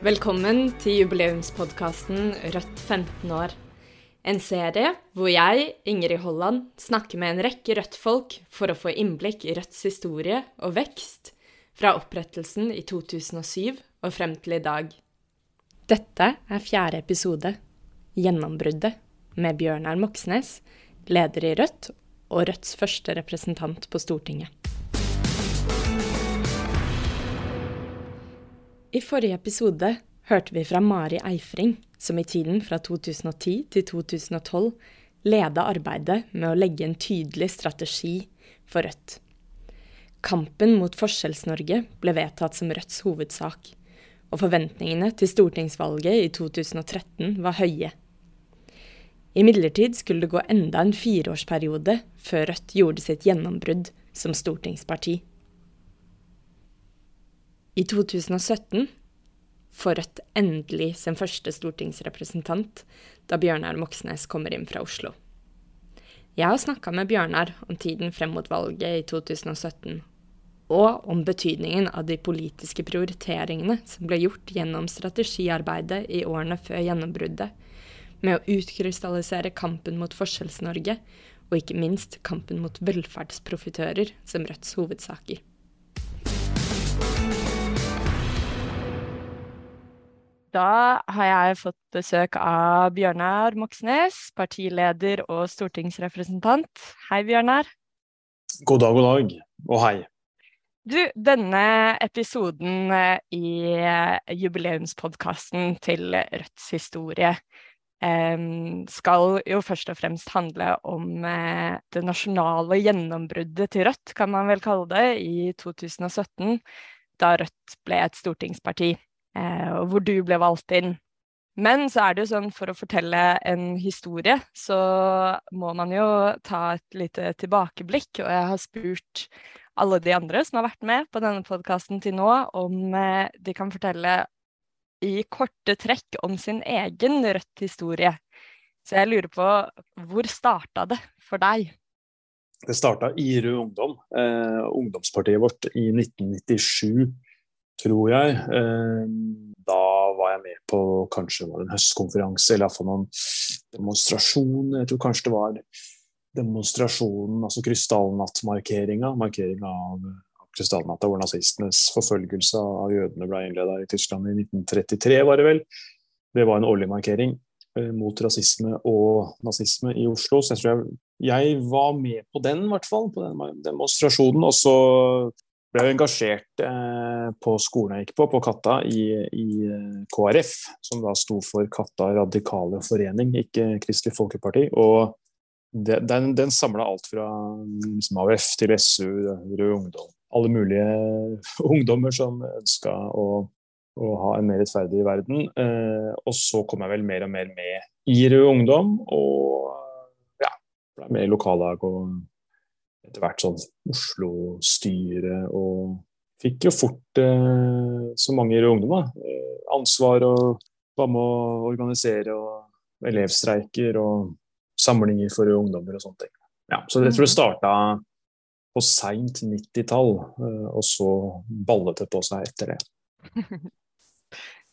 Velkommen til jubileumspodkasten Rødt 15 år. En serie hvor jeg, Ingrid Holland, snakker med en rekke Rødt-folk for å få innblikk i Rødts historie og vekst fra opprettelsen i 2007 og frem til i dag. Dette er fjerde episode, Gjennombruddet, med Bjørnar Moxnes, leder i Rødt og Rødts første representant på Stortinget. I forrige episode hørte vi fra Mari Eifring, som i tiden fra 2010 til 2012 leda arbeidet med å legge en tydelig strategi for Rødt. Kampen mot Forskjells-Norge ble vedtatt som Rødts hovedsak, og forventningene til stortingsvalget i 2013 var høye. Imidlertid skulle det gå enda en fireårsperiode før Rødt gjorde sitt gjennombrudd som stortingsparti. I 2017 får Rødt endelig sin første stortingsrepresentant da Bjørnar Moxnes kommer inn fra Oslo. Jeg har snakka med Bjørnar om tiden frem mot valget i 2017, og om betydningen av de politiske prioriteringene som ble gjort gjennom strategiarbeidet i årene før gjennombruddet, med å utkrystallisere kampen mot Forskjells-Norge, og ikke minst kampen mot velferdsprofitører som Rødts hovedsaker. Da har jeg fått besøk av Bjørnar Moxnes, partileder og stortingsrepresentant. Hei, Bjørnar. God dag, god dag, og hei. Du, denne episoden eh, i eh, jubileumspodkasten til Rødts historie skal jo først og fremst handle om eh, det nasjonale gjennombruddet til Rødt, kan man vel kalle det, i 2017, da Rødt ble et stortingsparti. Eh, hvor du ble valgt inn. Men så er det jo sånn, for å fortelle en historie, så må man jo ta et lite tilbakeblikk. Og jeg har spurt alle de andre som har vært med på denne podkasten til nå, om eh, de kan fortelle i korte trekk om sin egen Rødt-historie. Så jeg lurer på, hvor starta det for deg? Det starta i Rød Ungdom, eh, ungdomspartiet vårt, i 1997 tror jeg. Eh, da var jeg med på kanskje var det en høstkonferanse, eller iallfall noen demonstrasjon. Jeg tror kanskje det var demonstrasjonen, altså krystallnattmarkeringa. Markeringa av, av krystallnatta hvor nazistenes forfølgelse av jødene ble innleda i Tyskland i 1933, var det vel. Det var en årlig markering eh, mot rasisme og nazisme i Oslo. Så jeg tror jeg, jeg var med på den, i hvert fall. På den demonstrasjonen. Og så ble jo engasjert eh, på skolen jeg gikk på, på Katta, i, i, eh, KrF, som da sto for Katta radikale forening, ikke Kristelig Folkeparti. Og den, den samla alt fra liksom, AUF til SU, Rød Ungdom. Alle mulige ungdommer som ønska å, å, ha en mer rettferdig verden. Eh, og så kom jeg vel mer og mer med i Rød Ungdom, og ja, ble med i lokallag og etter hvert sånn Oslo-styre og fikk jo fort, eh, så mange ungdommer, eh, ansvar og var med å organisere og elevstreiker og samlinger for ungdommer og sånne ting. Ja, så jeg tror det mm. starta på seint 90-tall, eh, og så ballet det på seg etter det.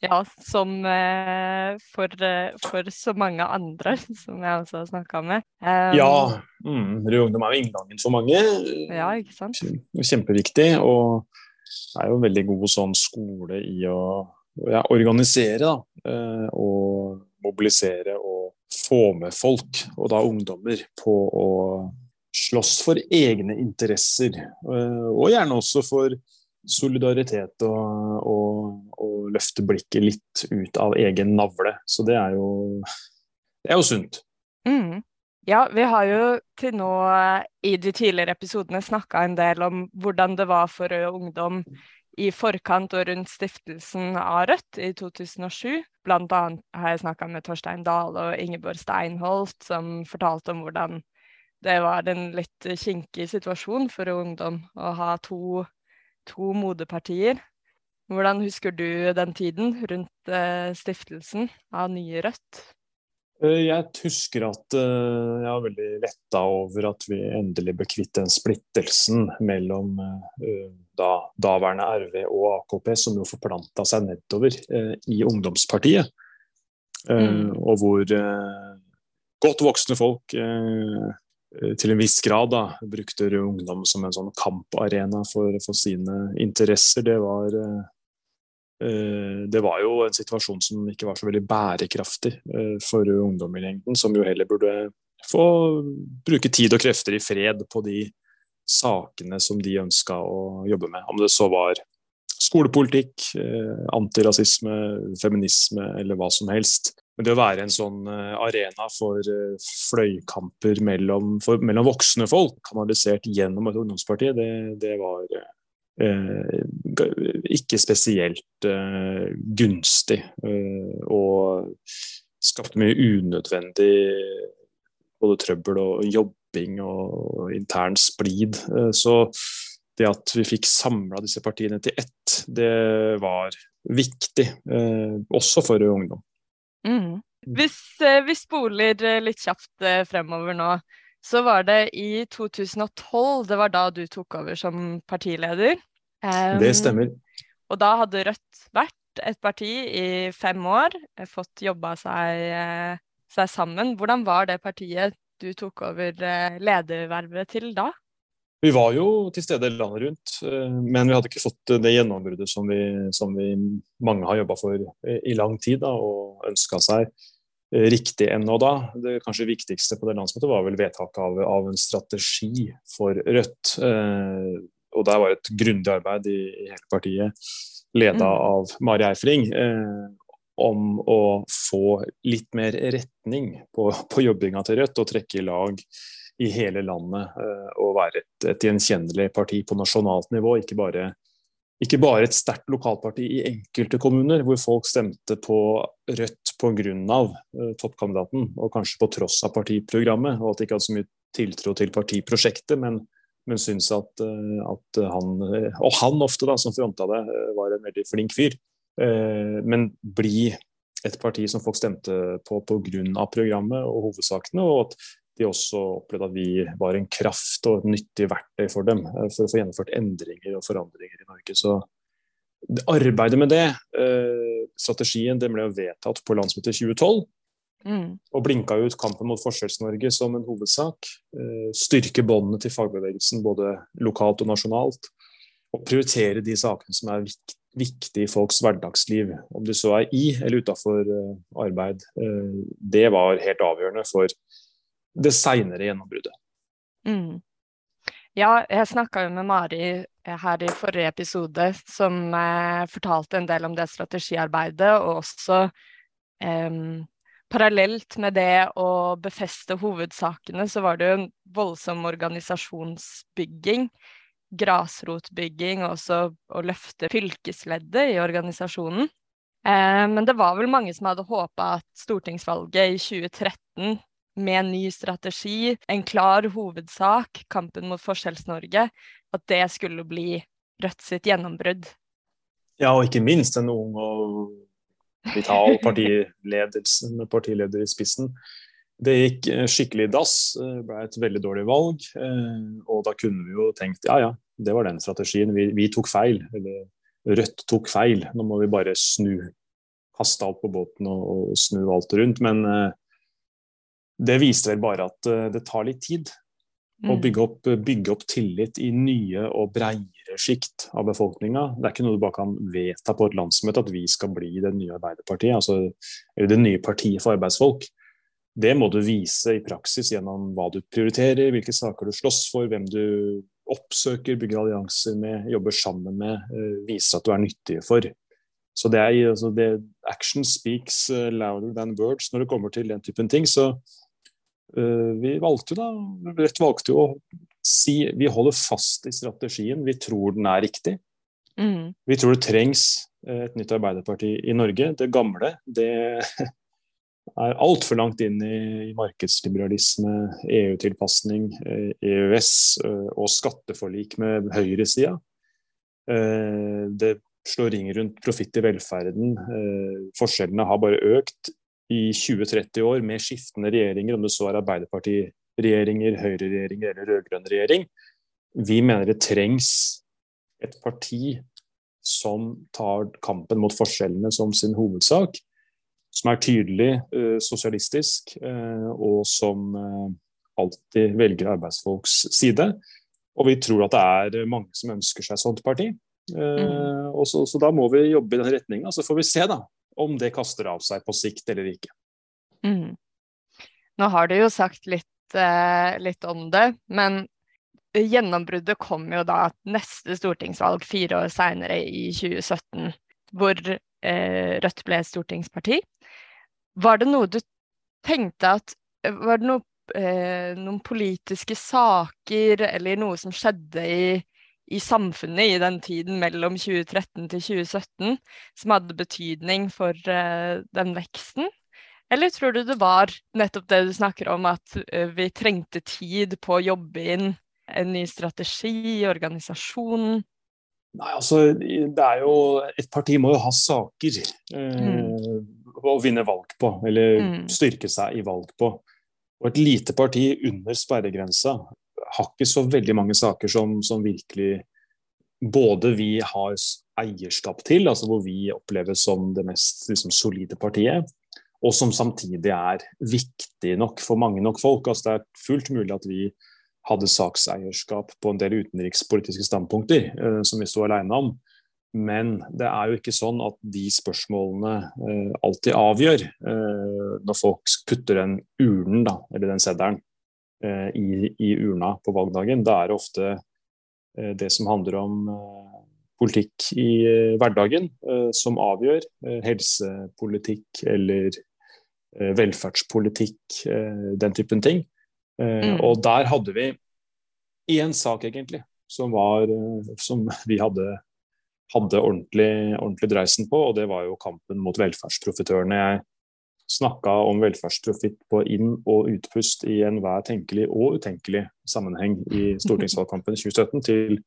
Ja, som eh, for, eh, for, så mange andre som jeg også har snakka med. Ja, mm, Rød Ungdom er jo inngangen for mange. Ja, ikke sant? Kjempeviktig. Og er jo en veldig god sånn skole i å ja, organisere da, eh, og mobilisere og få med folk, og da ungdommer, på å slåss for egne interesser. Og gjerne også for solidaritet og, og, og, løfte blikket litt ut av egen navle. Så det er jo, det er jo sunt. Mm. Ja, vi har jo til nå i de tidligere episodene snakka en del om hvordan det var for Rød Ungdom i forkant og rundt stiftelsen av Rødt i 2007. Blant annet har jeg snakka med Torstein Dahl og Ingeborg Steinholt, som fortalte om hvordan det var en litt kinkig situasjon for Rød Ungdom å ha to to moderpartier. Hvordan husker du den tiden rundt eh, stiftelsen av Nye Rødt? Eh, jeg husker at eh, jeg var veldig letta over at vi endelig ble kvitt den splittelsen mellom da, daværende RV og AKP, som jo forplanta seg nedover i ungdomspartiet. Mm. Og hvor godt voksne folk til en viss grad da, brukte ungdom som en sånn kamparena for, for sine interesser. Det var Eh, det var jo en situasjon som ikke var så veldig bærekraftig for Rød ungdom i lengden, som jo heller burde få bruke tid og krefter i fred på de sakene som de ønska å jobbe med. Om det så var skolepolitikk, eh, antirasisme, feminisme eller hva som helst. Men det å være en sånn arena for fløykamper mellom, for, mellom voksne folk, kanalisert gjennom et ungdomsparti, det, det var Eh, ikke spesielt eh, gunstig. Eh, og skapte mye unødvendig både trøbbel og jobbing og intern splid. Så det at vi fikk samla disse partiene til ett, det var viktig, også for ungdom. Mm. Hvis vi spoler litt kjapt fremover nå, så var det i 2012, det var da du tok over som partileder. Um, det stemmer. Og da hadde Rødt vært et parti i fem år, eh, fått jobba seg, eh, seg sammen. Hvordan var det partiet du tok over eh, ledervervet til da? Vi var jo til stede landet rundt, men vi hadde ikke fått det gjennombruddet som vi, som vi mange har jobba for i lang tid da, og ønska seg riktig ennå da. Det kanskje viktigste på det landsmøtet var vel vedtaket av, av en strategi for Rødt. Eh, og der var et grundig arbeid i, i hele partiet, leda mm. av Mari Eifring, eh, om å få litt mer retning på, på jobbinga til Rødt og trekke i lag i hele landet eh, og være et, et, gjenkjennelig parti på nasjonalt nivå, ikke bare, ikke bare et sterkt lokalparti i enkelte kommuner hvor folk stemte på Rødt pga. Uh, toppkandidaten, og kanskje på tross av partiprogrammet, og at de ikke hadde så mye tiltro til partiprosjektet, men men syns at, eh, at, han, og han ofte da, som fronta det, eh, var en veldig flink fyr. Eh, men bli et parti som folk stemte på pga. programmet og hovedsakene, og at de også opplevde at vi var en kraft og et nyttig verktøy for dem for å få gjennomført endringer og forandringer i Norge. Så arbeidet med det, strategien, den ble vedtatt på landsmøtet i 2012. Mm. Og blinka ut kampen mot Forskjells-Norge som en hovedsak. Eh, styrke båndene til fagbevegelsen både lokalt og nasjonalt. Og prioritere de sakene som er viktige i folks hverdagsliv. Om de så er i eller utafor eh, arbeid. Eh, det var helt avgjørende for det seinere gjennombruddet. Mm. Ja, jeg snakka jo med Mari her i forrige episode, som eh, fortalte en del om det strategiarbeidet, og også eh, parallelt med det å befeste hovedsakene, så var det jo en voldsom organisasjonsbygging. Grasrotbygging, og også å løfte fylkesleddet i organisasjonen. Eh, men det var vel mange som hadde håpa at stortingsvalget i 2013 med en ny strategi, en klar hovedsak, kampen mot Forskjells-Norge, at det skulle bli Rødt sitt gjennombrudd. Ja, og ikke minst en ung og vital partiledelse med partileder i spissen. Det gikk eh, skikkelig i dass, eh, ble et veldig dårlig valg. Eh, og da kunne vi jo tenkt ja ja, det var den strategien. Vi, vi tok feil. Eller Rødt tok feil. Nå må vi bare snu. Kaste alt på båten og, og snu alt rundt. Men det viste vel bare at det tar litt tid å mm. bygge opp, bygge opp tillit i nye og breiere sjikt av befolkninga. Det er ikke noe du bare kan vedta på et landsmøte at vi skal bli det nye Arbeiderpartiet, altså, eller det nye partiet for arbeidsfolk. Det må du vise i praksis gjennom hva du prioriterer, hvilke saker du slåss for, hvem du oppsøker, bygger allianser med, jobber sammen med, uh, viser at du er nyttige for. Så det er, altså det, Action speaks eh, louder than words når det kommer til den typen ting. så Eh, vi valgte da, Rødt valgte jo å si vi holder fast i strategien, vi tror den er riktig. Mm. Vi tror det trengs eh, et nytt Arbeiderparti i Norge. Det gamle det er altfor langt inn i markedsliberalisme, EU-tilpasning, EØS eh, e og skatteforlik med høyresida. Det slår ring rundt profitt i velferden. Forskjellene har bare økt i 20-30 år med skiftende regjeringer, om det så er Arbeiderpartiregjeringer, Høyre-regjeringer eller rød-grønn regjering. Vi mener det trengs et parti som tar kampen mot forskjellene som sin hovedsak. Som er tydelig eh, sosialistisk, eh, og som eh, alltid velger arbeidsfolks side. Og vi tror at det er mange som ønsker seg et sånt parti. Mm. Så, så, da må vi jobbe i den retninga. Så får vi se da, om det kaster av seg på sikt eller ikke. Mm. Nå har du jo sagt litt, eh, litt om det, men gjennombruddet kom jo da neste stortingsvalg fire år seinere, i 2017, hvor eh, Rødt ble et stortingsparti. Var det noe du tenkte at Var det noe, eh, noen politiske saker eller noe som skjedde i i samfunnet i den tiden mellom 2013 til 2017 som hadde betydning for uh, den veksten? Eller tror du det var nettopp det du snakker om, at uh, vi trengte tid på å jobbe inn en ny strategi i organisasjonen? Nei, altså, det er jo Et parti må jo ha saker uh, mm. å vinne valg på, eller mm. styrke seg i valg på. Og et lite parti under sperregrensa har ikke så veldig mange saker som, som virkelig både vi har eierskap til, altså hvor vi oppleves som det mest liksom, solide partiet, og som samtidig er viktig nok for mange nok folk. Altså, det er fullt mulig at vi hadde sakseierskap på en del utenrikspolitiske standpunkter eh, som vi sto alene om. Men det er jo ikke sånn at de spørsmålene eh, alltid avgjør eh, når folk putter den urnen, da, eller den seddelen, i, i, urna på valgdagen. Da er det ofte eh, det som handler om eh, politikk i hverdagen, som avgjør. Helsepolitikk eller velferdspolitikk, den typen ting. Mm. Og der hadde vi én sak, egentlig, som, var, som vi hadde, hadde ordentlig, ordentlig, dreisen på, og det var jo kampen mot velferdsprofitørene. Jeg snakka om velferdsprofitt på inn- og utpust i enhver tenkelig og utenkelig sammenheng i stortingsvalgkampen i 2017, til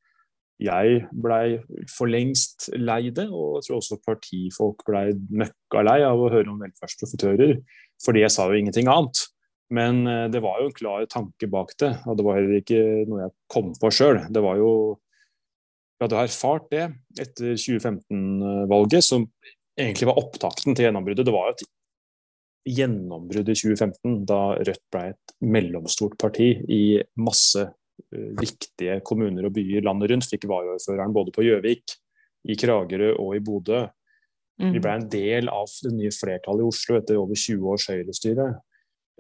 jeg blei for lengst lei det, og jeg tror også partifolk blei møkka lei av å høre om velferdsprofitører, fordi jeg sa jo ingenting annet. Men eh, det var jo en klar tanke bak det, og det var heller ikke noe jeg kom på sjøl. Det var jo Jeg hadde erfart det etter 2015-valget, som egentlig var opptakten til gjennombruddet. Det var jo et gjennombrudd i 2015, da Rødt ble et mellomstort parti i masse uh, viktige kommuner og byer landet rundt. Fikk varaordføreren både på Gjøvik, i Kragerø og i Bodø. Mm. Vi ble en del av det nye flertallet i Oslo etter over 20 års høyrestyre.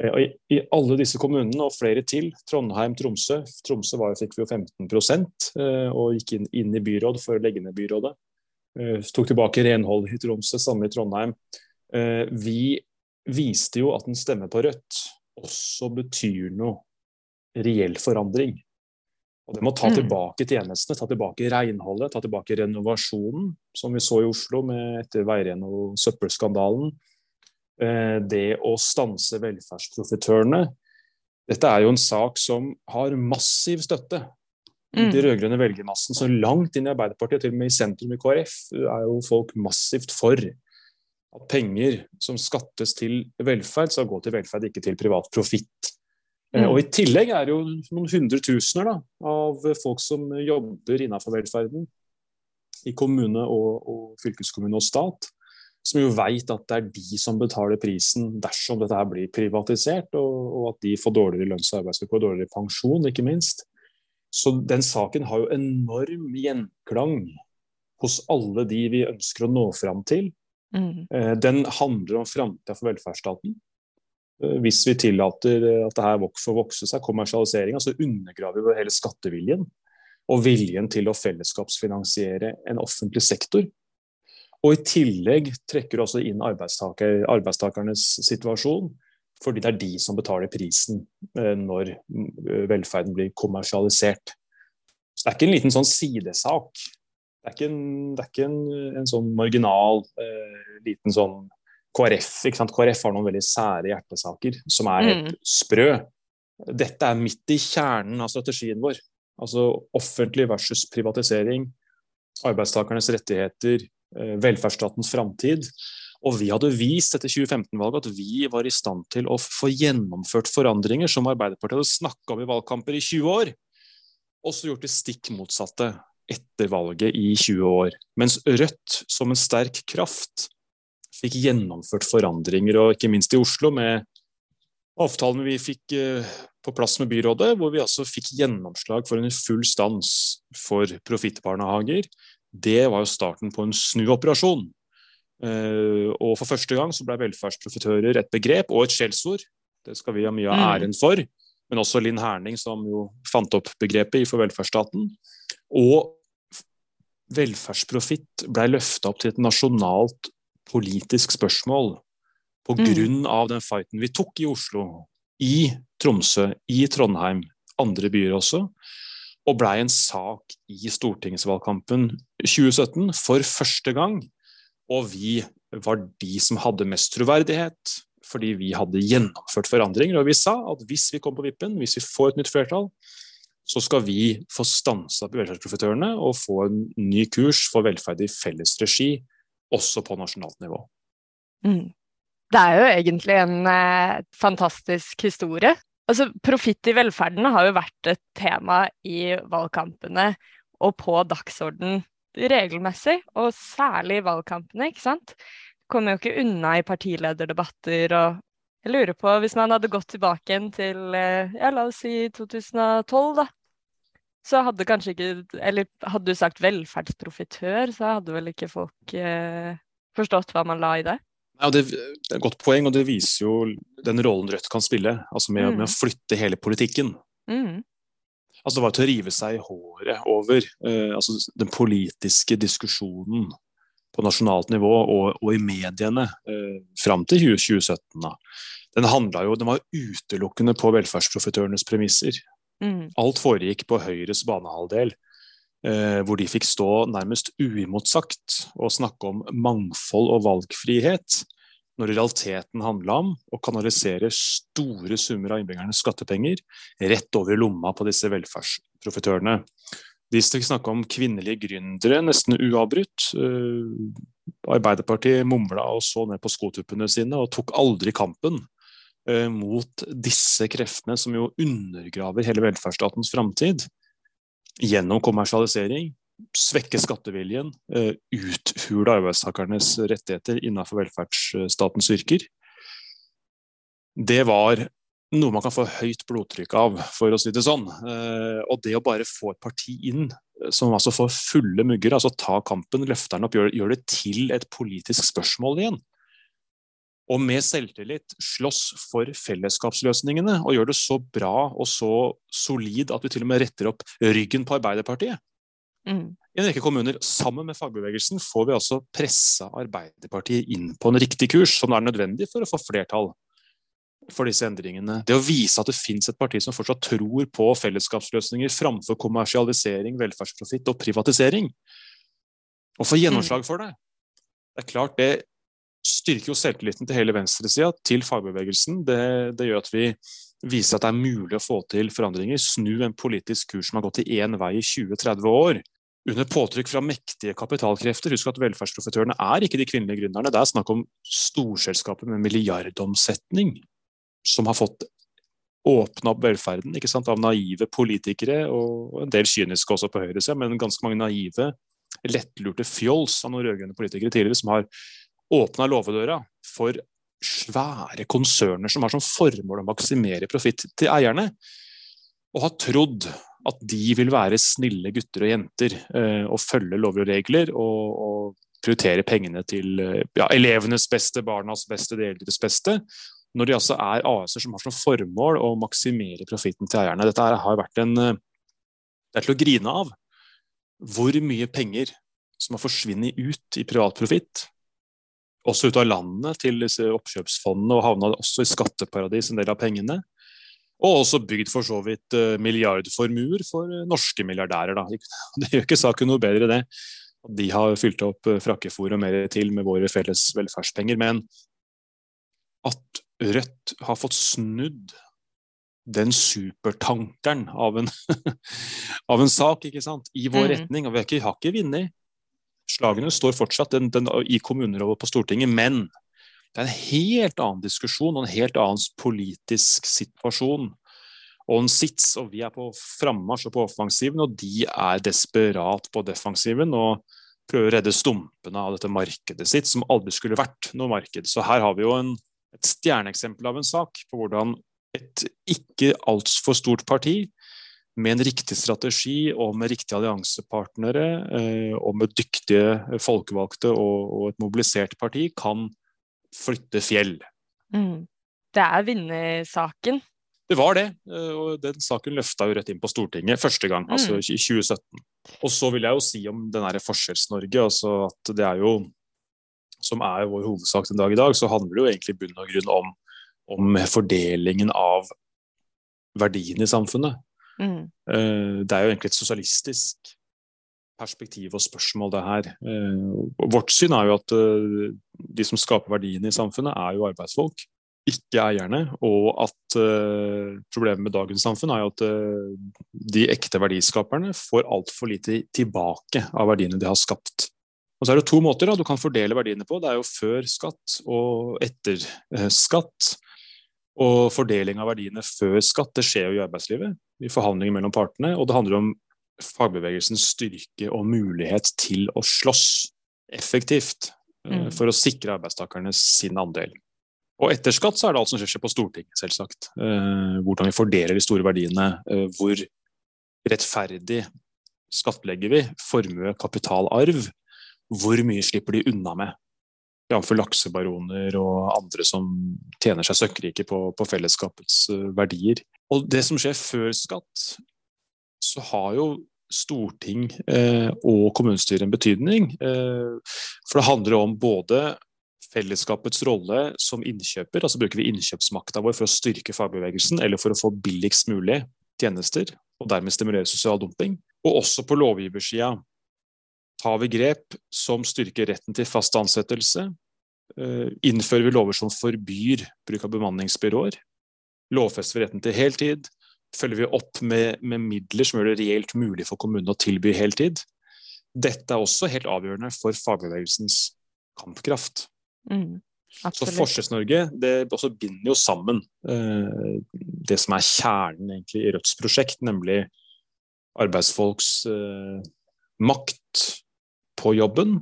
Uh, I, I alle disse kommunene, og flere til, Trondheim, Tromsø Tromsø var, fikk vi jo 15 uh, og gikk inn, inn, i byråd for å legge ned byrådet. tok tilbake renhold i Tromsø, samme i Trondheim. vi viste jo at en stemme på Rødt også betyr noe reell forandring. Og Det må ta mm. tilbake tjenestene, ta tilbake renholdet, ta tilbake renovasjonen, som vi så i Oslo med etter veiren- og søppelskandalen. Eh, det å stanse velferdsprofitørene. Dette er jo en sak som har massiv støtte mm. de rød-grønne velgermassen. Så langt inn i Arbeiderpartiet, til og med i sentrum i KrF, er jo folk massivt for at penger som skattes til velferd, skal gå til velferd, ikke til privat profitt. Eh, mm. Og I tillegg er det jo noen hundretusener da, av folk som jobber innenfor velferden, i kommune og, og fylkeskommune og stat, som jo veit at det er de som betaler prisen dersom dette her blir privatisert, og, og at de får dårligere lønns- og arbeidsvilkår, dårligere pensjon, ikke minst. Så den saken har jo enorm gjenklang hos alle de vi ønsker å nå fram til. Mm. Eh, den handler om framtida for velferdsstaten. Eh, hvis vi tillater eh, at det her får vokse seg, kommersialiseringa, så undergraver vi hele skatteviljen og viljen til å fellesskapsfinansiere en offentlig sektor. Og i tillegg trekker du også inn arbeidstaker, arbeidstakernes situasjon, fordi det er de som betaler prisen når velferden blir kommersialisert. Så det er ikke en liten sånn sidesak det er ikke en, er ikke en, en sånn marginal, eh, liten sånn KrF. ikke sant? KrF har noen veldig sære hjertesaker som er helt mm. sprø. Dette er midt i kjernen av strategien vår. Altså offentlig versus privatisering, arbeidstakernes rettigheter, eh, velferdsstatens framtid. Og vi hadde vist etter 2015-valget at vi var i stand til å få gjennomført forandringer som Arbeiderpartiet hadde snakka om i valgkamper i 20 år, og så gjort det stikk motsatte etter valget i 20 år. Mens Rødt, som en sterk kraft, fikk gjennomført forandringer, og ikke minst i Oslo, med avtalen vi fikk eh, på plass med byrådet, hvor vi altså fikk gjennomslag for en full stans for profittbarnehager. Det var jo starten på en snuoperasjon. Uh, og for første gang så ble velferdsprofitører et begrep og et skjellsord. Det skal vi ha mye av mm. æren for. Men også Linn Herning, som jo fant opp begrepet for velferdsstaten. Og velferdsprofitt ble løfta opp til et nasjonalt politisk spørsmål på mm. grunn av den fighten vi tok i Oslo, i Tromsø, i Trondheim, andre byer også og blei en sak i stortingsvalgkampen 2017 for første gang og vi var de som hadde mest troverdighet, fordi vi hadde gjennomført forandringer. Og vi sa at hvis vi kommer på vippen, hvis vi får et nytt flertall, så skal vi få stansa velferdsprofitørene og få en ny kurs for velferd i felles regi, også på nasjonalt nivå. Mm. Det er jo egentlig en eh, fantastisk historie. Altså, Profitt i velferden har jo vært et tema i valgkampene og på dagsorden regelmessig, og særlig i valgkampene, ikke sant. Kommer jo ikke unna i partilederdebatter og Jeg lurer på, hvis man hadde gått tilbake til eh, ja, la oss si 2012, da. Så hadde kanskje ikke Eller hadde du sagt velferdsprofitør, så hadde vel ikke folk eh, forstått hva man la i det? Ja, det, er et godt poeng, og det viser jo den rollen Rødt kan spille. altså Med, mm. med å flytte hele politikken. Mm. Altså det var til å rive seg i håret over eh, altså den politiske diskusjonen på nasjonalt nivå og, og i mediene eh, fram til 2017. Da. Den, jo, den var utelukkende på velferdsprofitørenes premisser. Mm. Alt foregikk på Høyres banehalvdel, eh, hvor de fikk stå nærmest uimotsagt og snakke om mangfold og valgfrihet når realiteten handla om å kanalisere store summer av innbyggernes skattepenger rett over lomma på disse velferdsprofitørene. De snakka om kvinnelige gründere nesten uavbrutt. Eh, Arbeiderpartiet mumla og så ned på skotuppene sine og tok aldri kampen mot disse kreftene som jo undergraver hele velferdsstatens framtid gjennom kommersialisering, svekke skatteviljen, eh, uthule arbeidstakernes rettigheter innenfor velferdsstatens yrker. Det var noe man kan få høyt blodtrykk av, for å si det sånn. Eh, og det å bare få et parti inn eh, som altså får fulle mugger, altså ta kampen, løfter den opp, gjør, gjør det til et politisk spørsmål igjen. Og med selvtillit slåss for fellesskapsløsningene og gjør det så bra og så solid at vi til og med retter opp ryggen på Arbeiderpartiet. Mm. I en rekke kommuner, sammen med fagbevegelsen, får vi altså pressa Arbeiderpartiet inn på en riktig kurs, som er nødvendig for å få flertall for disse endringene. Det å vise at det finnes et parti som fortsatt tror på fellesskapsløsninger framfor kommersialisering, velferdsprofitt og privatisering, og få gjennomslag mm. for det. Det er klart det styrker jo selvtilliten til hele venstresida, til fagbevegelsen. Det, det gjør at vi viser at det er mulig å få til forandringer. Snu en politisk kurs som har gått i én vei i 20-30 år. Under påtrykk fra mektige kapitalkrefter. Husk at velferdsprofitørene er ikke de kvinnelige gründerne. Det er snakk om storselskaper med milliardomsetning som har fått åpna opp velferden ikke sant, av naive politikere, og en del kyniske også på høyresida, men ganske mange naive, lettlurte fjols av noen rød-grønne politikere tidligere som har åpna låvedøra for svære konserner som har som formål å maksimere profitt til eierne, og har trodd at de vil være snille gutter og jenter eh, og følge lover og regler og, og prioritere pengene til eh, ja, elevenes beste, barnas beste, de eldres beste. Når de altså er AS-er som har som formål å maksimere profitten til eierne. Dette har vært en eh, Det er til å grine av hvor mye penger som har forsvunnet ut i privat profitt også ut av landet til disse oppkjøpsfondene, og havna også i skatteparadis en del av pengene. Og også bygd for så vidt uh, milliardformuer for uh, norske milliardærer. Da. Det gjør ikke saken noe bedre, det. De har fylt opp uh, frakkefôr og mer til med våre felles velferdspenger. Men at Rødt har fått snudd den supertankeren av en, av en sak ikke sant? i vår mm. retning, og vi har ikke, har ikke vunnet Slagene står fortsatt den, den, i kommuner og på Stortinget, men det er en helt annen diskusjon og en helt annen politisk situasjon. Og en sits, og vi er på frammarsj og på offensiven, og de er desperat på defensiven og prøver å redde stumpene av dette markedet sitt, som aldri skulle vært noe marked. Så her har vi jo en, et stjerneeksempel av en sak på hvordan et ikke altfor stort parti med en riktig strategi og med riktige alliansepartnere eh, og med dyktige folkevalgte og, og, et mobilisert parti kan flytte fjell. Mm. Det er vinnersaken. Det var det, eh, og den saken løfta jo rett inn på Stortinget første gang, mm. altså i 2017. Og så vil jeg jo si om den derre Forskjells-Norge, altså at det er jo som er vår hovedsak den dag i dag, så handler det jo egentlig i bunn og grunn om, om fordelingen av verdiene i samfunnet. Mm. Eh, det er jo egentlig et sosialistisk perspektiv og spørsmål, det her. Eh, vårt syn er jo at eh, de som skaper verdiene i samfunnet, er jo arbeidsfolk, ikke eierne. Og at problemet med dagens samfunn er jo at de ekte verdiskaperne får altfor lite tilbake av verdiene de har skapt. Og så er det to måter da, du kan fordele verdiene på. Det er jo før skatt og etter skatt. Og fordeling av verdiene før skatt det skjer jo i arbeidslivet i forhandlinger mellom partene, og det handler om fagbevegelsens styrke og mulighet til å slåss effektivt eh, mm. for å sikre arbeidstakerne sin andel. Og etter skatt så er det alt som skjer på Stortinget, selvsagt. Eh, hvordan vi fordeler de store verdiene. Eh, hvor rettferdig skattlegger vi formue, kapital, arv? Hvor mye slipper de unna med? Jf. laksebaroner og andre som tjener seg søkkrike på, på fellesskapets verdier. Og det som skjer før skatt, så har jo storting eh, og kommunestyre en betydning. Eh, for det handler om både fellesskapets rolle som innkjøper, altså bruker vi innkjøpsmakta vår for å styrke fagbevegelsen eller for å få billigst mulig tjenester, og dermed stimulere sosial dumping. Og også på lovgiversida tar vi grep som styrker retten til fast ansettelse. Eh, innfører vi lover som forbyr bruk av bemanningsbyråer lovfester vi retten til heltid. Følger vi opp med, med, midler som gjør det reelt mulig for kommunene å tilby heltid. Dette er også helt avgjørende for fagbevegelsens kampkraft. Mm, så Forskjells-Norge det også binder jo sammen eh, det som er kjernen egentlig i Rødts prosjekt, nemlig arbeidsfolks eh, makt på jobben,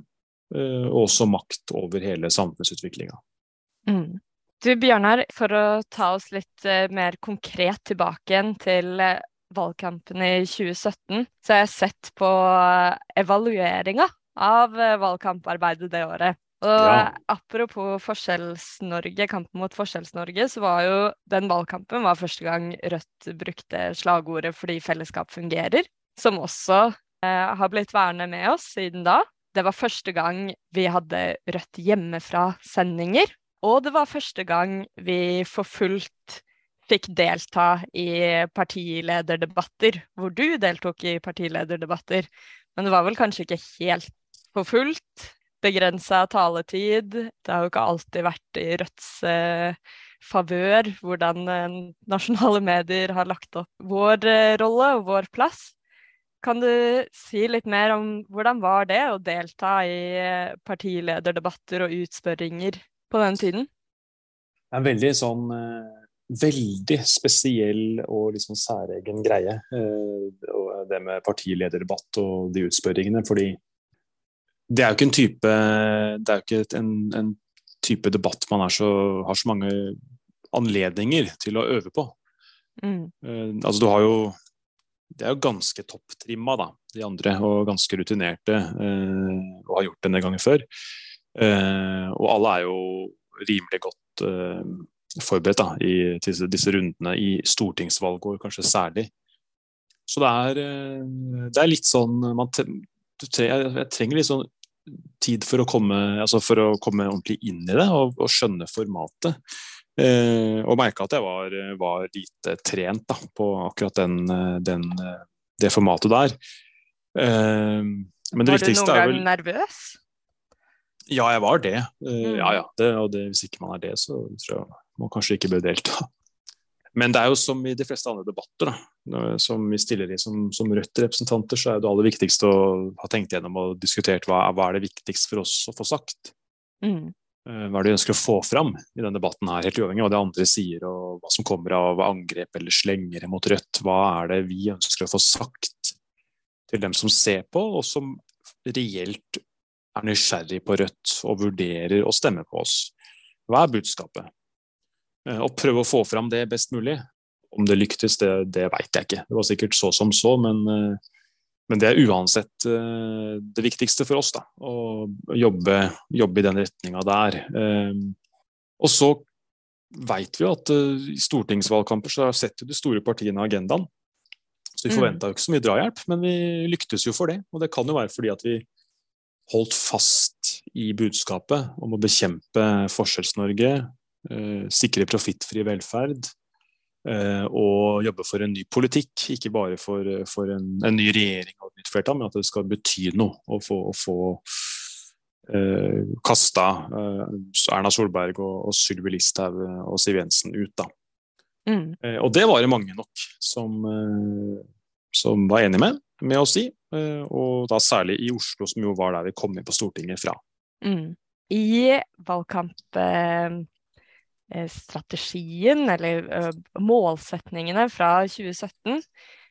eh, og også makt over hele samfunnsutviklinga. Mm. Du Bjørnar, for å ta oss litt uh, mer konkret tilbake igjen til uh, valgkampen i 2017, så har jeg sett på evalueringa av valgkamparbeidet det året. Og ja. apropos Forskjells-Norge, kampen mot Forskjells-Norge, så var jo den valgkampen var første gang Rødt brukte slagordet 'fordi fellesskap fungerer', som også har blitt værende med oss siden da. Det var første gang vi hadde Rødt hjemmefra-sendinger og det var første gang vi for fullt fikk delta i partilederdebatter, hvor du deltok i partilederdebatter. Men det var vel kanskje ikke helt for fullt. Begrensa taletid. Det har jo ikke alltid vært i Rødts eh, favør hvordan eh, nasjonale medier har lagt opp vår eh, rolle og vår plass. Kan du si litt mer om hvordan var det å delta i eh, partilederdebatter og utspørringer på den tiden? Det er en veldig sånn eh, Veldig spesiell og liksom særegen greie. Eh, det med partilederdebatt og de utspørringene. Fordi det er jo ikke en type Det er jo ikke en, en type debatt man så, har så mange anledninger til å øve på. Mm. Altså du har jo Det er jo ganske topptrimma, da, de andre, og ganske rutinerte. og har gjort det en gang før. Eh, og alle er jo rimelig godt eh, forberedt da, i disse, disse, rundene i stortingsvalgår, kanskje særlig. Så det er, eh, det er litt sånn man, Jeg trenger litt sånn tid for å komme, altså for å komme ordentlig inn i det og, og skjønne formatet. Eh, og merka at jeg var, var, lite trent da, på akkurat den, den, det formatet der. Eh, men det var du noen gang nervøs? Ja, jeg var det. Uh, ja, ja. Det, og det, hvis ikke man er det, så tror jeg man kanskje ikke bør delta. Men det er jo som i de fleste andre debatter, da, som vi stiller i som, som Rødt-representanter, så er det aller viktigste å ha tenkt gjennom og diskutert hva, hva er det viktigst for oss å få sagt. Mm. Eh, hva er det de ønsker å få fram i denne debatten, her, helt uavhengig av hva de andre sier og hva som kommer av angrep eller slengere mot Rødt. Hva er det vi ønsker å få sagt til dem som ser på, og som reelt er nysgjerrig på Rødt og vurderer å stemme på oss? Hva er budskapet? Eh, og prøve å få fram det best mulig. Om det lyktes, det, det veit jeg ikke. Det var sikkert så som så, men uh, men det er uansett uh, det viktigste for oss, da, å jobbe, jobbe i den retninga der. Uh, og så veit vi jo at uh, i stortingsvalgkamper så setter de store partiene agendaen. Så vi forventa mm. jo ikke så mye drahjelp, men vi lyktes jo for det. Og det kan jo være fordi at vi holdt fast i budskapet om å bekjempe Forskjells-Norge, sikre profittfri velferd, Eh, og jobbe for en ny politikk, ikke bare for, for en, en, ny regjering og et nytt flertall, men at det skal bety noe å få, å få eh, kasta eh, Erna Solberg og, og Sylvi Listhaug og Siv Jensen ut. da. Mm. Eh, og det var det mange nok som, eh, som var enig med, med oss i, Eh, og da særlig i Oslo, som jo var der vi kom inn på Stortinget fra. Mm. I valgkamp Eh, strategien, eller uh, målsetningene fra 2017,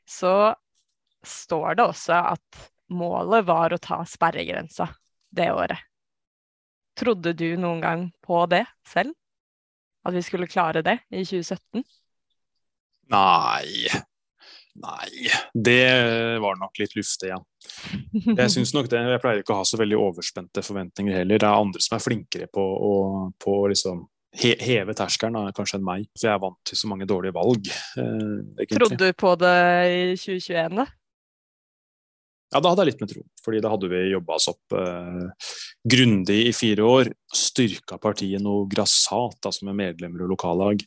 så står det også at målet var å ta sperregrensa det året. Trodde du noen gang på det selv? At vi skulle klare det i 2017? Nei. Nei, det var nok litt luftig, ja. Jeg syns nok det. Jeg pleier ikke å ha så veldig overspente forventninger heller. Det er andre som er flinkere på å liksom heve terskelen kanskje enn meg. For jeg er vant til så mange dårlige valg. Eh, Trodde du på det i 2021, da? Ja, da hadde jeg litt med tro. Fordi da hadde vi jobba oss opp eh, grundig i fire år. Styrka partiet noe grassat, altså med medlemmer og lokallag.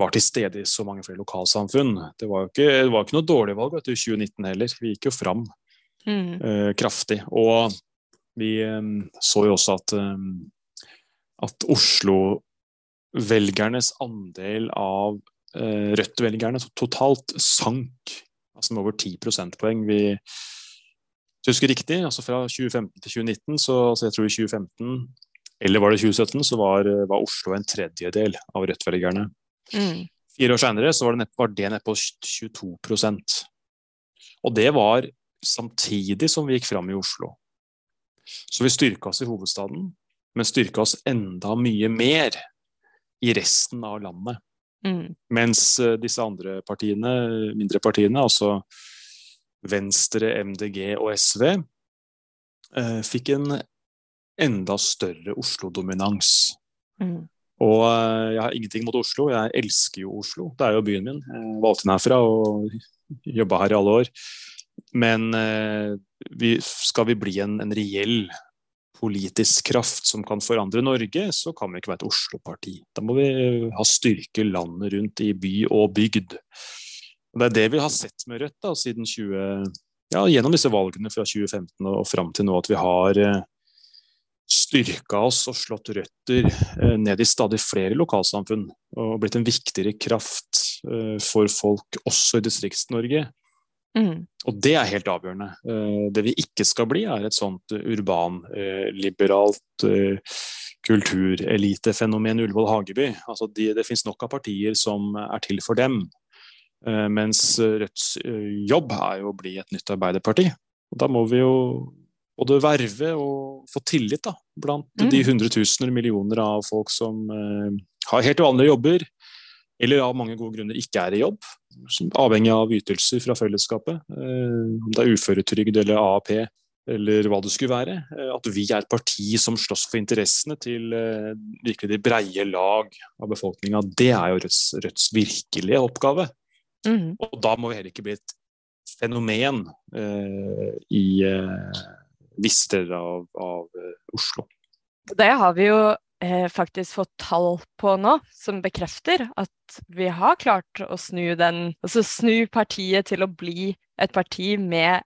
Var til stede i så mange flere lokalsamfunn. Det var jo ikke, det var ikke noe dårlig valg vet du, i 2019 heller. Vi gikk jo fram mm. eh, kraftig. Og vi eh, så jo også at, eh, at Oslo velgernes andel av eh, Rødt-velgerne totalt sank altså med over 10 prosentpoeng. Vi husker riktig, altså fra 2015 til 2019, så altså jeg tror i 2015 eller var det 2017, så var, var Oslo en tredjedel av Rødt-velgerne. Mm. Fire år senere så var det, var det ned på 22% Og det var samtidig som vi gikk fram i Oslo. Så vi styrka oss i hovedstaden, men styrka oss enda mye mer i resten av landet. Mm. Mens uh, disse andre partiene, mindre partiene, altså Venstre, MDG og SV, eh, fikk en enda større Oslo-dominans. Mm. Og uh, jeg har ingenting mot Oslo, jeg elsker jo Oslo. Det er jo byen min. Jeg valgte den herfra og jobba her i alle år. Men vi, skal vi bli en, en reell politisk kraft som kan forandre Norge, så kan vi ikke være et Oslo-parti. Da må vi ha styrke landet rundt i by og bygd. Og det er det vi har sett med Rødt da, siden 20, ja, gjennom disse valgene fra 2015 og fram til nå, at vi har eh, styrka oss og slått røtter eh, ned i stadig flere lokalsamfunn. Og blitt en viktigere kraft eh, for folk også i Distrikts-Norge. Mm. Og det er helt avgjørende. Eh, det vi ikke skal bli, er et sånt urbanliberalt eh, kulturelitefenomen Ullevål Hageby. Altså de, det finnes nok av partier som er til for dem. Eh, mens Rødts jobb er jo å bli et nytt arbeiderparti. Og da må vi jo både verve og få tillit da, blant mm. de hundretusener, millioner av folk som har helt vanlige jobber, eller av mange gode grunner ikke er i jobb, avhengig av ytelser fra fellesskapet, eh, om det er uføretrygd eller AAP eller hva det skulle være. Eh, at vi er et parti som slåss for interessene til eh, virkelig de breie lag av befolkninga, det er jo Rødts, Rødts virkelige oppgave. Mm. Og da må vi heller ikke bli et fenomen eh, i eh, visse deler av, av Oslo. Det har vi jo eh, faktisk fått tall på nå som bekrefter at vi har klart å snu den Altså snu partiet til å bli et parti med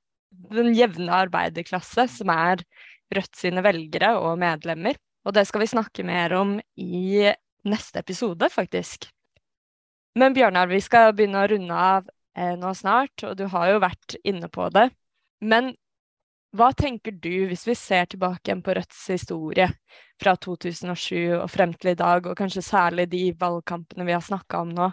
den jevne arbeiderklasse, som er Rødt sine velgere og medlemmer. Og det skal vi snakke mer om i neste episode, faktisk. Men Bjørnar, vi skal begynne å runde av eh, nå snart, og du har jo vært inne på det. Men hva tenker du, hvis vi ser tilbake igjen på Rødts historie fra 2007 og frem til i dag, og kanskje særlig de valgkampene vi har snakka om nå?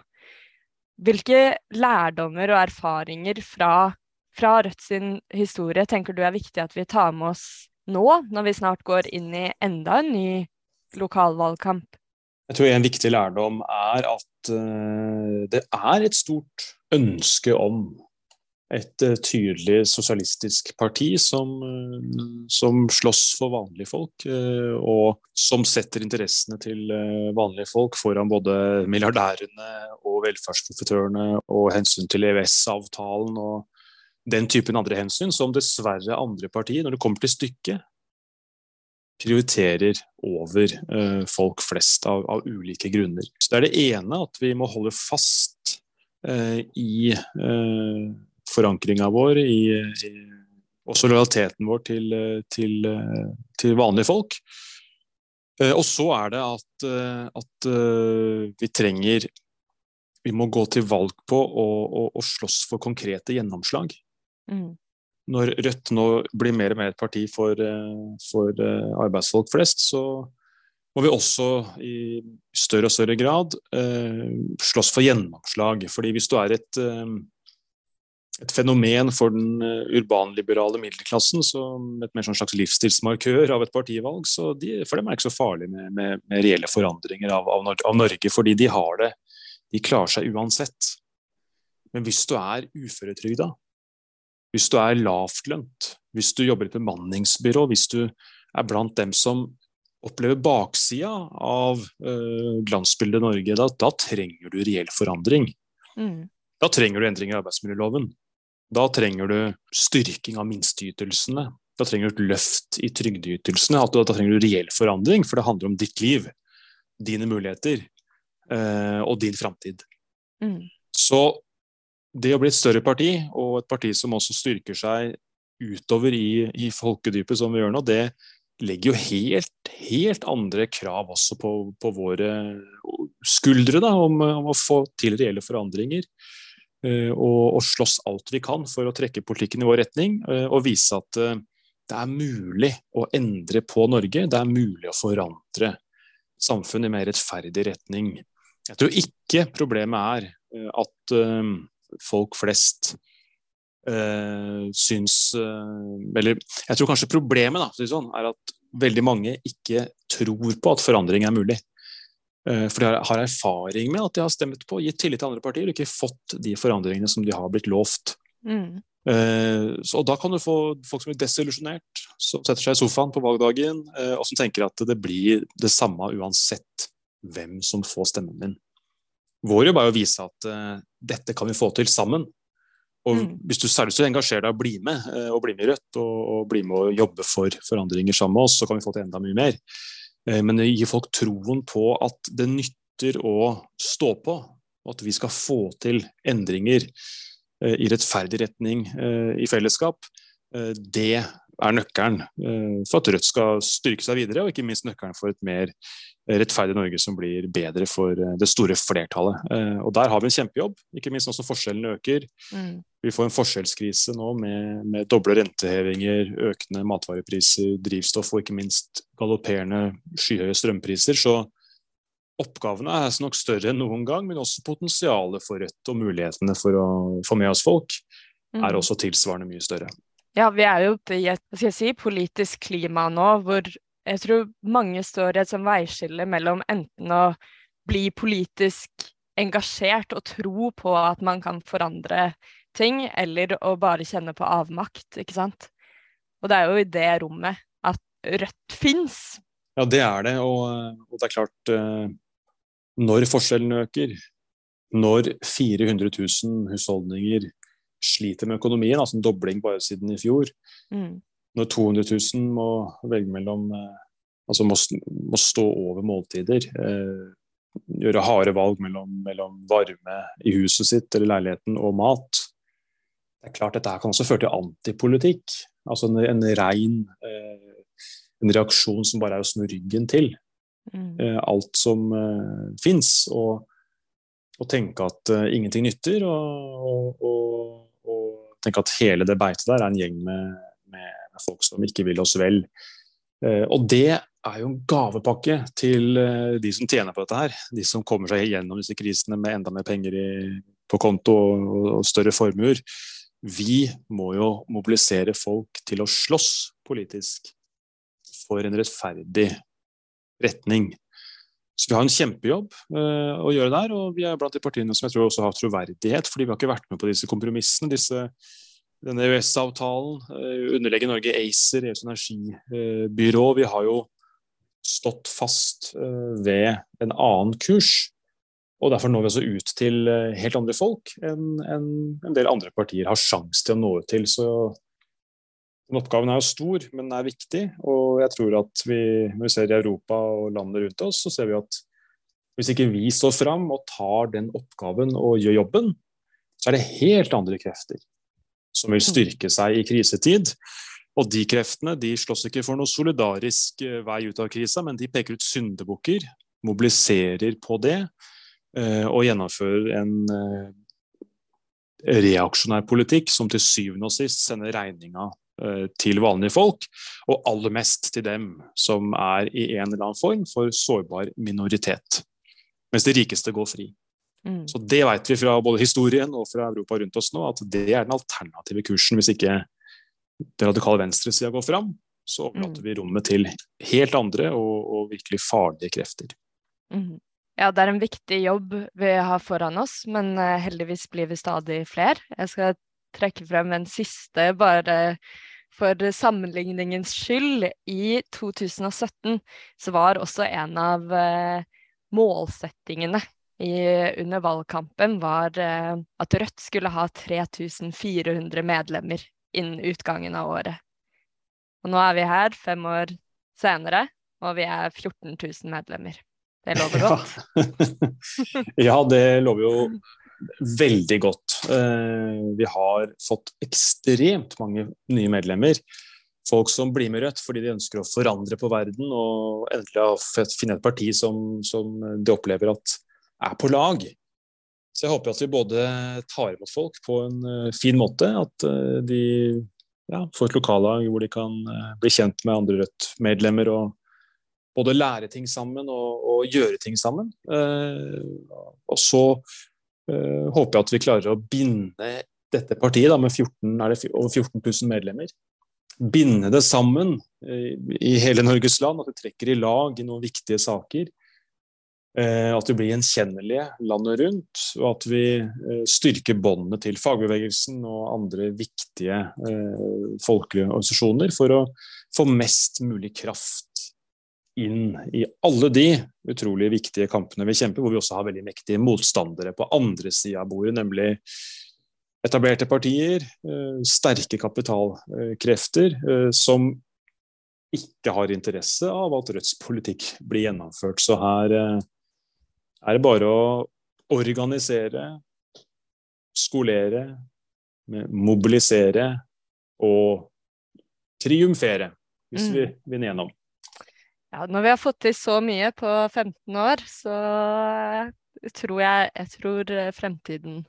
Hvilke lærdommer og erfaringer fra, fra Rødts historie tenker du er viktig at vi tar med oss nå, når vi snart går inn i enda en ny lokalvalgkamp? Jeg tror en viktig lærdom er at uh, det er et stort ønske om et uh, tydelig sosialistisk parti som, uh, som, slåss for vanlige folk, og som setter interessene til vanlige folk foran både milliardærene og velferdsprofitørene og hensyn til EØS-avtalen og den typen andre hensyn som dessverre andre partier, når det kommer til stykket, prioriterer over folk flest av, av, ulike grunner. Så Det er det ene at vi må holde fast i forankringa vår, i, i, også lojaliteten vår til, til, til vanlige folk. og så er det at, at vi trenger Vi må gå til valg på å, slåss for konkrete gjennomslag. Mm når Rødt nå blir mer og mer et parti for, eh, for eh, arbeidsfolk flest, så må vi også i større og større grad eh, slåss for gjennomslag. Fordi hvis du er et, eh, et fenomen for den urbanliberale middelklassen, som et mer sånn slags livsstilsmarkør av et partivalg, så de, for dem er det ikke så farlig med, med, med reelle forandringer av, av, av, Norge, fordi de har det. De klarer seg uansett. Men hvis du er uføretrygda, hvis du er lavtlønt, hvis du jobber i et bemanningsbyrå, hvis du er blant dem som opplever baksida av øh, glansbildet Norge, da, da, trenger du reell forandring. Mm. Da trenger du endring i arbeidsmiljøloven. Da trenger du styrking av minsteytelsene. Da trenger du et løft i trygdeytelsene. Da, trenger du reell forandring, for det handler om ditt liv, dine muligheter uh, og din framtid. Mm. Så det å bli et større parti, og et parti som også styrker seg utover i, i folkedypet som vi gjør nå, det legger jo helt, helt andre krav også på, på våre skuldre da, om, om, å få til reelle forandringer. Uh, og, og, slåss alt vi kan for å trekke politikken i vår retning uh, og vise at uh, det er mulig å endre på Norge. Det er mulig å forandre samfunnet i mer rettferdig retning. Jeg tror ikke problemet er at folk flest uh, syns Eller jeg tror kanskje problemet da, sånn, er at veldig mange ikke tror på at forandring er mulig. Uh, for de har, erfaring med at de har stemt på, gitt tillit til andre partier og ikke fått de forandringene som de har blitt lovt. Mm. Så da kan du få folk som blir desillusjonert, som setter seg i sofaen på valgdagen, og som tenker at det blir det samme uansett hvem som får stemmen din. Vår jobb er å vise at dette kan vi få til sammen. Og mm. Hvis du særlig vil engasjere deg og bli med, og bli med i Rødt og, og, bli med og jobbe for forandringer sammen med oss, så kan vi få til enda mye mer. Uh, men det gir folk troen på at det nytter å stå på, og at vi skal få til endringer i rettferdig retning i fellesskap. Det er nøkkelen eh, for at Rødt skal styrke seg videre, og ikke minst nøkkelen for et mer rettferdig Norge som blir bedre for eh, det store flertallet. Eh, og Der har vi en kjempejobb, ikke minst nå som forskjellene øker. Mm. Vi får en forskjellskrise nå med, med, doble rentehevinger, økende matvarepriser, drivstoff og ikke minst galopperende skyhøye strømpriser. Så oppgavene er nok større enn noen gang, men også potensialet for Rødt og mulighetene for å få med oss folk er mm. også tilsvarende mye større. Ja, vi er jo oppe i et skal jeg si, politisk klima nå hvor jeg tror mange står i et sånn veiskille mellom enten å bli politisk engasjert og tro på at man kan forandre ting, eller å bare kjenne på avmakt, ikke sant. Og det er jo i det rommet at Rødt fins. Ja, det er det, og, og det er klart eh, Når forskjellene øker, når 400 000 husholdninger sliter med økonomien, altså en dobling bare siden i fjor. Mm. Når 200 000 må velge mellom eh, Altså må, må stå over måltider. Eh, gjøre harde valg mellom, mellom, varme i huset sitt eller leiligheten og mat. Det er klart Dette her kan også føre til antipolitikk. Altså en, en rein eh, en reaksjon som bare er å snu ryggen til mm. eh, alt som eh, fins. Og og tenke at uh, ingenting nytter, og, og, og, og, tenke at hele det beitet der er en gjeng med, med, med folk som ikke vil oss vel. Uh, og det er jo en gavepakke til uh, de som tjener på dette her. De som kommer seg gjennom disse krisene med enda mer penger i, på konto og, større formuer. Vi må jo mobilisere folk til å slåss politisk for en rettferdig retning. Så vi har en kjempejobb uh, å gjøre der, og vi er blant de partiene som jeg tror også har troverdighet, fordi vi har ikke vært med på disse kompromissene. disse denne EØS-avtalen, uh, underlegger Norge ACER, EUs energibyrå. Vi har jo stått fast uh, ved en annen kurs. Og derfor når vi også ut til helt andre folk enn en, en del andre partier har sjanse til å nå ut til. Så den oppgaven er jo stor, men den er viktig. Og jeg tror at vi, når vi ser i Europa og landene rundt oss, så ser vi at hvis ikke vi står fram og tar den oppgaven og gjør jobben, så er det helt andre krefter som vil styrke seg i krisetid. Og de kreftene de slåss ikke for noe solidarisk eh, vei ut av krisa, men de peker ut syndebukker, mobiliserer på det eh, og gjennomfører en eh, reaksjonær politikk som til syvende og sist sender regninga til vanlige folk, og aller mest til dem som er i en eller annen form for sårbar minoritet. Mens de rikeste går fri. Mm. Så det vet vi fra både historien og fra Europa rundt oss nå, at det er den alternative kursen. Hvis ikke den radikale venstresida går fram, så overlater mm. vi rommet til helt andre og, og virkelig farlige krefter. Mm. Ja, det er en viktig jobb vi har foran oss, men eh, heldigvis blir vi stadig flere. Jeg skal trekke frem en siste, bare for sammenligningens skyld. I 2017 så var også en av uh, målsettingene i, under valgkampen var uh, at Rødt skulle ha 3400 medlemmer innen utgangen av året. Og nå er vi her fem år senere, og vi er 14 000 medlemmer. Det lover godt. Ja, ja det lover jo veldig godt. Eh, vi har fått ekstremt mange nye medlemmer. Folk som blir med Rødt fordi de ønsker å forandre på verden og endelig finne et parti som, som de opplever at er på lag. Så jeg håper at vi både tar imot folk på en eh, fin måte, at eh, de ja, får et lokallag hvor de kan bli kjent med andre Rødt-medlemmer og både lære ting sammen og, og gjøre ting sammen. og så uh, håper jeg at vi klarer å binde dette partiet da, med 14, er det over 14 000 medlemmer. Binde det sammen uh, i hele Norges land, at vi trekker i lag i noen viktige saker. Uh, at vi blir gjenkjennelige landet rundt, og at vi styrker båndene til fagbevegelsen og andre viktige folkelige organisasjoner for å få mest mulig kraft inn i alle de utrolig viktige kampene vi kjemper, hvor vi også har veldig mektige motstandere på andre sida av bordet, nemlig etablerte partier, eh, sterke kapitalkrefter, eh, som ikke har interesse av at Rødts politikk blir gjennomført. Så her eh, er det bare å organisere, skolere, mobilisere og triumfere, hvis mm. vi vinner gjennom. Ja, når vi har fått til så mye på 15 år, så tror jeg Jeg tror eh, fremtiden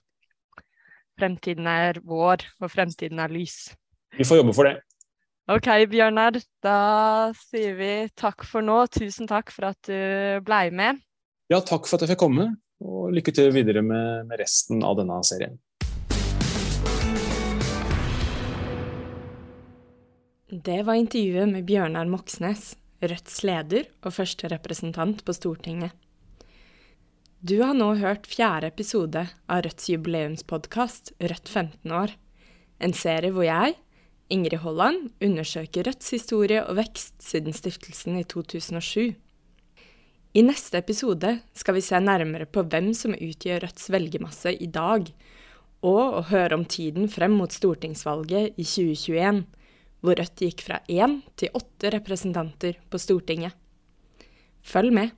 Fremtiden er vår, og fremtiden er lys. Vi får jobbe for det. OK, Bjørnar. Da sier vi takk for nå. Tusen takk for at du blei med. Ja, takk for at jeg fikk komme, og lykke til videre med, med resten av denne serien. Det var intervjuet med Bjørnar Moxnes. Rødts leder og første representant på Stortinget. Du har nå hørt fjerde episode av Rødts jubileumspodkast Rødt 15 år. En serie hvor jeg, Ingrid Holland, undersøker Rødts historie og vekst siden stiftelsen i 2007. I neste episode skal vi se nærmere på hvem som utgjør Rødts velgermasse i dag, og å høre om tiden frem mot stortingsvalget i 2021 hvor Rødt gikk fra én til åtte representanter på Stortinget. Følg med.